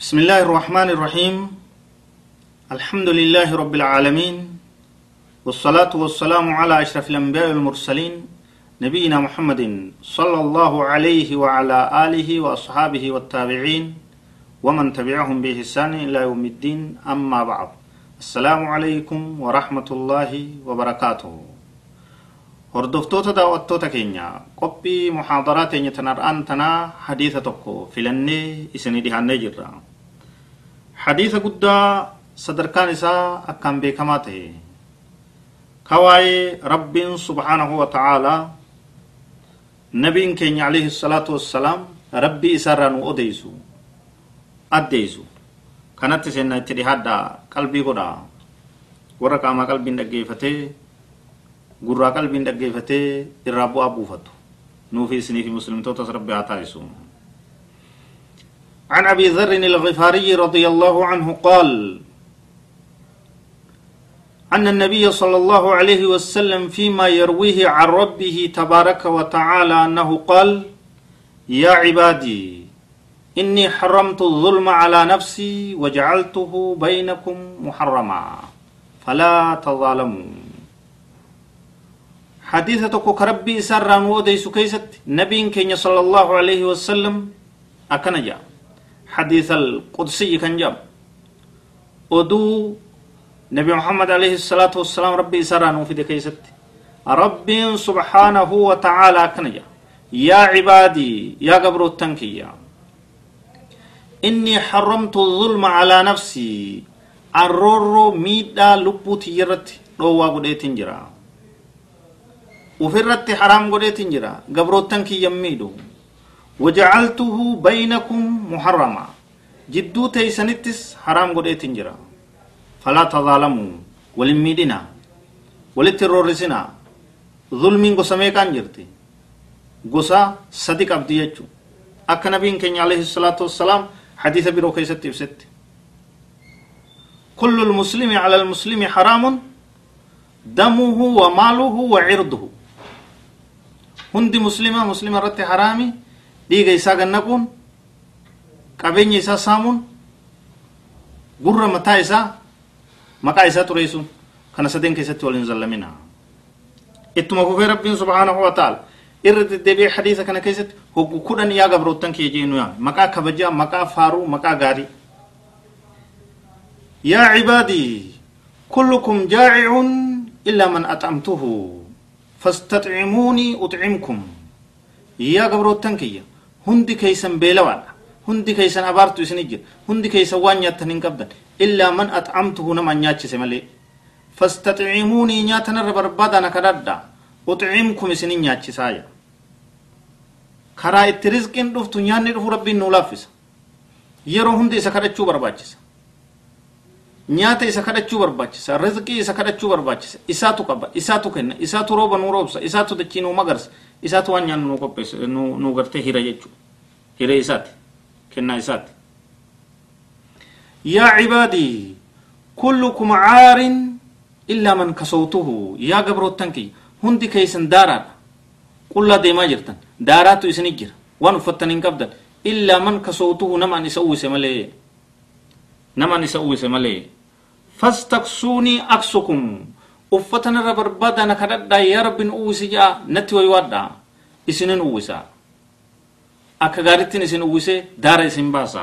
بسم الله الرحمن الرحيم الحمد لله رب العالمين والصلاة والسلام على أشرف الأنبياء والمرسلين نبينا محمد صلى الله عليه وعلى آله وأصحابه والتابعين ومن تبعهم بإحسان إلى يوم الدين أما بعد السلام عليكم ورحمة الله وبركاته hordoftoota daawwattoota keenya qophii muhaadaraa teenya tanar'aan tanaa hadiisa tokko filannee isinii dhihaannee jirra hadiisa guddaa sadarkaan isaa akkaan beekamaa ta'e kawaa'ee rabbiin subhaanahu wa ta'aalaa nabiin keenya alayhi salaatu wassalaam rabbii isaarraa nu odeysu addeeysu kanatti seenna itti dhihaadha qalbii godha warra qaamaa qalbiin dhaggeeffatee gurraa qalbiin dhaggeeffatee irraa bu'aa buufatu. Nuufi isinii fi muslimtootas rabbi haa taasisu. عن ابي ذر الغفاري رضي الله عنه قال ان النبي صلى الله عليه وسلم فيما يرويه عن ربه تبارك وتعالى انه قال يا عبادي اني حرمت الظلم على نفسي وجعلته بينكم محرما فلا تظالموا حديثة كربي سر وديس كيست نبي كين صلى الله عليه وسلم أكنجا. حديث القدسي كان جاب ودو نبي محمد عليه الصلاة والسلام ربي سر في كيست. رب سبحانه وتعالى أكنجا. يا عبادي يا قبر التنكية إني حرمت الظلم على نفسي. الرورو ميدا لبوتي يرت. روى قديت جرا ufirratti haraam godheetin jira gabroottan kiyyan miidhu wajacaltuhu baynakum muharrama jidduu teeysanittis haraam godheetin jira falaa tazaalamuu walin miidhina walitti roorrisina zulmiin gosa meeqaan jirti gosa sadi qabdi jechu akka nabiin keenya alayhi salaatu wassalaam hadiisa biroo keessatti ibsetti كل المسلم على المسلم حرام دمه وماله وعرضه hundi muslima muslima irratti haraami dhiiga isaa gannaquun qabeenya isaa saamuun gurra mataa isaa maqaa isaa xureessuun kana sadeen keessatti wal hin zallamina ittuma fufee rabbiin subhaanahu wa ta'ala irra deddeebi'ee hadiisa kana keessatti hoggu kudhan yaa gabroottan kee jeenu yaame maqaa kabajaa maqaa faaruu maqaa gaarii yaa cibaadii kullukum jaa'icun illaa man axamtuhu ፈስተጥዒሙኒ ኡጥዒምኩም። ያ ገብሮተን ክያ ሁንዲ ከይሰን ቤለዋላ ሁንዲ ከይሰን አባርቱ ይስን ጅር ሁንዲ ከይሰን ዋኛተን ሂንቀብደን ኢላ መን አጥዓምትሁ ነማ ኛችሴ መሌ ፈስተጥዒሙኒ ኛተነረ በርባዳና ከዳዳ ኡጥዒምኩም ይስን ኛችሳያ karaa itti rizqiin dhuftu nyaanni dhufu rabbiin nu laaffisa yeroo hundi isa kadhachuu barbaachisa nyaata isa kadhachuu barbaachisa. Rizqii isa kadhachuu barbaachisa. Isaatu qaba. Isaatu kenna. Isaatu rooba nuu roobsa. Isaatu dachii nuu magarsa. Isaatu waan nyaannu nuu qopheessa nuu gartee hira jechuu. Hiree isaati. Kennaa isaati. Yaa cibaadii kullukum caarin illaa man kasowtuhu yaa gabroottan kiyya hundi keeysan daaraadha. Qullaa deemaa jirtan. Daaraatu isinit jira. Waan uffattan hin qabdan. Illaa man kasowtuhu namaan isa uwwise malee. Namaan isa uwwise malee fastaksuunii aksukum uffatan irra barbaadana kadhadhaa yaa rabbiin uwwisi jaa natti waywaadha isinin uwwisa akka gaarittiin isin uwwise daara isin baasa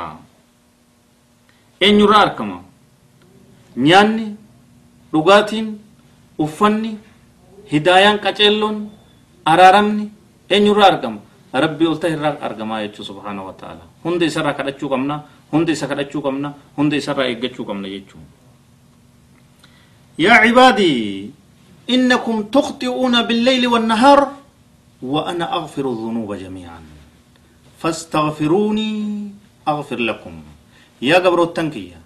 eenyurraa arkama nyaanni dhugaatiin uffanni hidaayaan qaceelloon araaramni eenyurraa argama rabbii olta irraa argamaa jechuu subhaanahu wa ta'ala hunda isarraa kadhachuu qabna hunda isa kadhachuu qabna hunda isarraa eeggachuu qabna jechuu يا عبادي إنكم تخطئون بالليل والنهار وأنا أغفر الذنوب جميعا فاستغفروني أغفر لكم يا قبر التنكية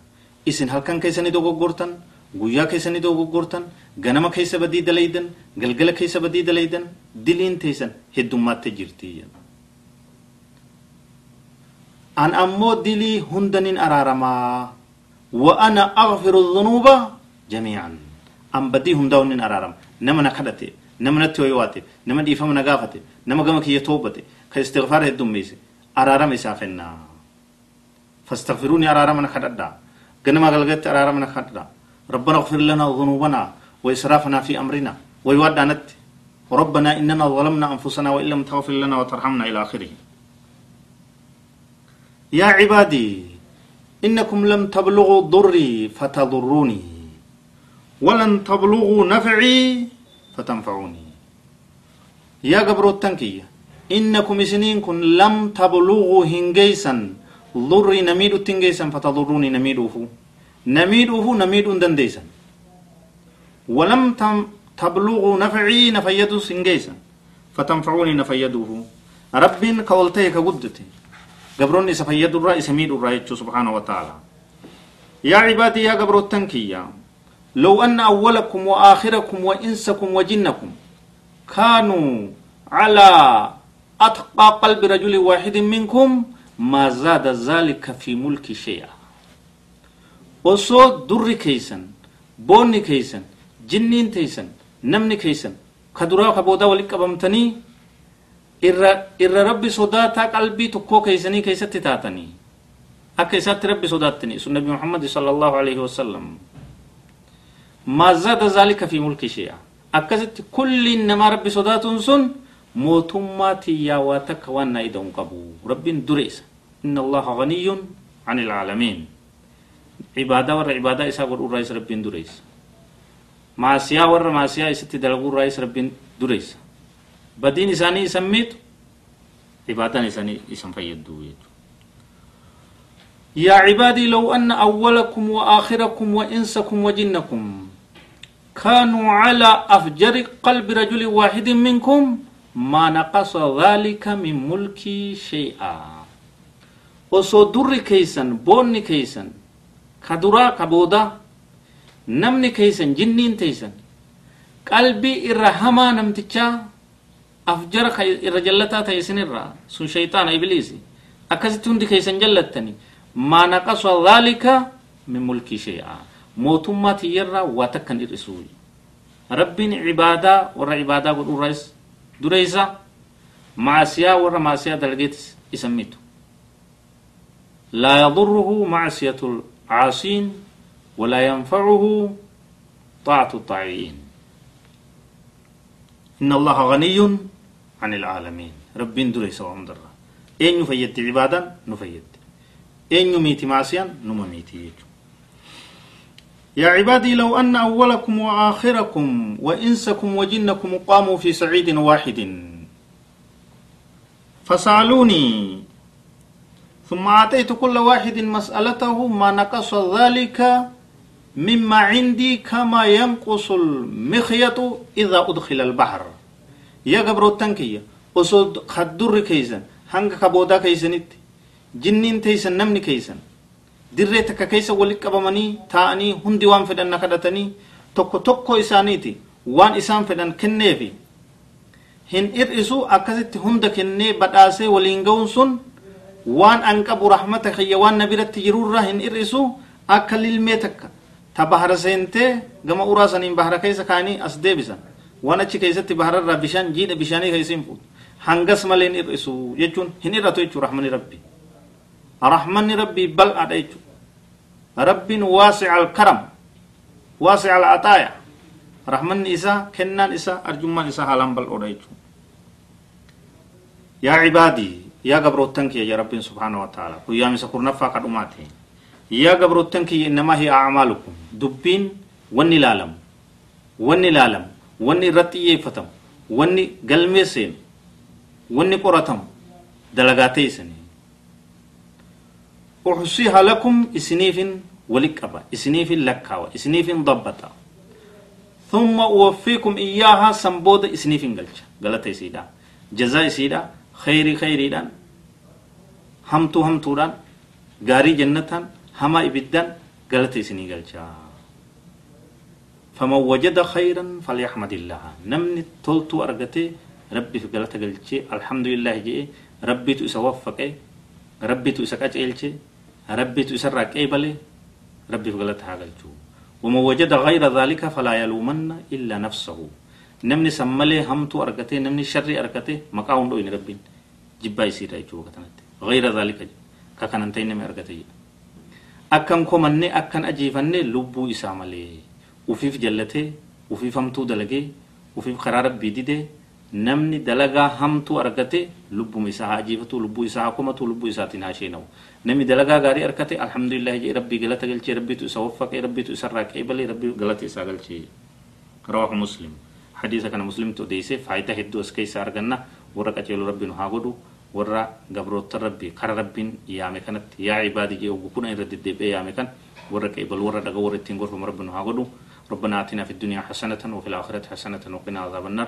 إسن هل كان كيسني دوغو غورتن guyyaa keessanii dogoggortan ganama keessa badii dalaydan galgala keessa badii dalaydan diliin teessan heddummaatti jirti an ammoo dilii hundanin araaramaa wa ana aghfiru dhunuuba nama na kadhate nama natti hoywaate nama dhiifama na gaafate nama gama kiyya toobate ka istigfaara heddummeesse araarama isaa fennaa فاستغفروني أرارا من خددا. قنما قلقت أرارا من خددا. ربنا اغفر لنا ذنوبنا وإسرافنا في أمرنا. ويودعنت ربنا إننا ظلمنا أنفسنا وإن لم تغفر لنا وترحمنا إلى آخره. يا عبادي إنكم لم تبلغوا ضري فتضروني. ولن تبلغوا نفعي فتنفعوني. يا قبر التنكية إنكم سنين كن لم تبلغوا هنجيسا ضري نميد التنجيسا فتضروني نميدوه. نميدوه نميد دنديسا. ولم تبلغوا نفعي نفيدو سنجيسا فتنفعوني نفيدوه. رب كولتيك قدتي. قبروني سفيد الرأي سميد الرأي سبحانه وتعالى. يا عبادي يا قبر التنكية لو أن أولكم وآخركم وإنسكم وجنكم كانوا على أتقى قلب رجل واحد منكم ما زاد ذلك في ملك شيئا osoo durri keeysan boonni keeysan jinniin teeysan namni keeysan ka duraa ka boodaa walitti qabamtanii irra irra rabbi sodaataa qalbii tokkoo keeysanii keeysatti taatanii akka isaatti rabbi sodaattanii sun nabi muhammad sala allahu alaihi wasallam fi mulki shay'a akkasitti kulliin namaa rabbi sodaatuun sun mootummaa tiyyaa waa takka waan naa ida'u qabu rabbiin dureessa inna allaha ganiyyun an ilaalamiin cibaadaa warra cibaadaa isaa godhuurraa isa rabbiin dureessa maasiyaa warra maasiyaa isatti dalaguurraa isa rabbiin dureessa badiin isaanii isan miitu cibaadaan isaanii isan fayyaddu jechuudha يا عبادي لو أن أولكم وآخركم وإنسكم وجنكم kanuu calaa afjari qalbi rajuli waaxidi minkum maa naqasa daalika min mulkii shay-a. Osoo durri kaysan boonni kaysan ka duraa ka boodaa namni kaysan jinniin teeysan qalbii irra hamaa namtichaa afjara ka irra jallataa ta'e isinirra sun shayxaana ibliisi akkasitti hundi kaysan jallattani maa naqasa daalika min mulkii shay-a. Mootummaa tiyyarraa waa takkan hir'isuu rabbiin cibaadaa warra cibaadaa godhuurraas dureeysa maasiyaa warra maasiyaa dalageetis isan mitu لا يضره معصية العاصين ولا ينفعه طاعة الطاعين إن الله غني عن العالمين رب دريس وعمدر إن يفيد عبادا نفيد إن يميت معصيا نمميتي يا عبادي لو أن أولكم وآخركم وإنسكم وجنكم قاموا في سعيد واحد. فسألوني ثم أعطيت كل واحد مسألته ما نقص ذلك مما عندي كما ينقص المخيط إذا أدخل البحر. يا قبر التنكية أصد خدر كيسن هنگ كبودا كيسنت جنين تيسن نمني كيسن. Dirree takka keessa walitti qabamanii taa'anii hundi waan fedhan na kadhatanii tokko tokko isaaniiti waan isaan fedhan kenneefi hin hir'isu akkasitti hunda kennee badhaasee waliin ga'uun sun waan an qabu rahmata kiyya waan na biratti jirurra hin hir'isu akka lilmee takka ta bahara seentee gama uraa saniin bahara keessa kaanii as deebisan waan achi keessatti bahararraa bishaan jiidha bishaanii keessa hin fuutu hangas malee hin hir'isu jechuun hin hir'atu jechuu rahmani rabbi rahmanni rabbii bal'aadha jechuu rabbiin waasica alkaram waasica alataaya rahmanni isaa kennaan isaa arjummaan isaa haalaan bal'oodha jechuu yaa cibaadii yaa gabroottan kiyya ya rabbiin subhaanahu wa ta'ala guyyaamisa kurnaffaa kadhumaate yaa gabroottan kiyya innamaa hiya acmaalukum dubbiin wanni ilaalamu wanni ilaalamu wanni irratti xiyyeeffatamu wanni galmee seenu wanni qoratamu dalagaa lakum isiniifin wali qaba isiniifin lakkaawa isiniifin dabbata ثم أوفيكم إياها سنبود إسنيفين قلش قالت إسيدا جزاء إسيدا خيري خيري دان. همتو همتو دان. غاري جنتان. هما إبدان. قالت إسني قلشا فمن وجد خيرا فليحمد الله. نمني تولتو أرغتي. ربي في قالت قلشي الحمد لله جي ربي تو إسوفك ربي تو إسكاج إلشي ربي تو إسرق إيبالي ربي في قالت هاقلشو ومن وجد غير ذلك فلا يلومن إلا نفسه. نمني سملي همتو أرغتي نمني شري أرغتي مقاوم دو إن ربين جبا يسير أيجو غير ذلك ككننتين نمي akkan komanne akkan ajeefanne lubbuu isaa malee ufiif jallatee ufiif hamtuu dalagee ufiif karaa rabbii didee namni dalagaa hamtuu argate lubbuma isaa haa ajeefatu lubbuu isaa haa komatu lubbuu isaatiin haa sheenawu namni dalagaa gaarii argate alhamdulillah jee rabbii galata galchee rabbiitu isa waffaqee rabbiitu isa irraa qeebalee rabbii galata isaa galchee rawaahu muslim hadiisa kana muslimtu odeeyse faayidaa hedduu as keessa arganna warra qaceelu rabbiin haa godhu warra gabroota rabbii kara rabbiin yaame kanatti yaa cibaadii jee oggu kuna irra deddeebi'ee yaame kan warra qeebalu warra dhaga warra ittiin gorfamu rabbiin haa godhu ربنا آتنا في الدنيا حسنة وفي الآخرة حسنة وقنا عذاب النار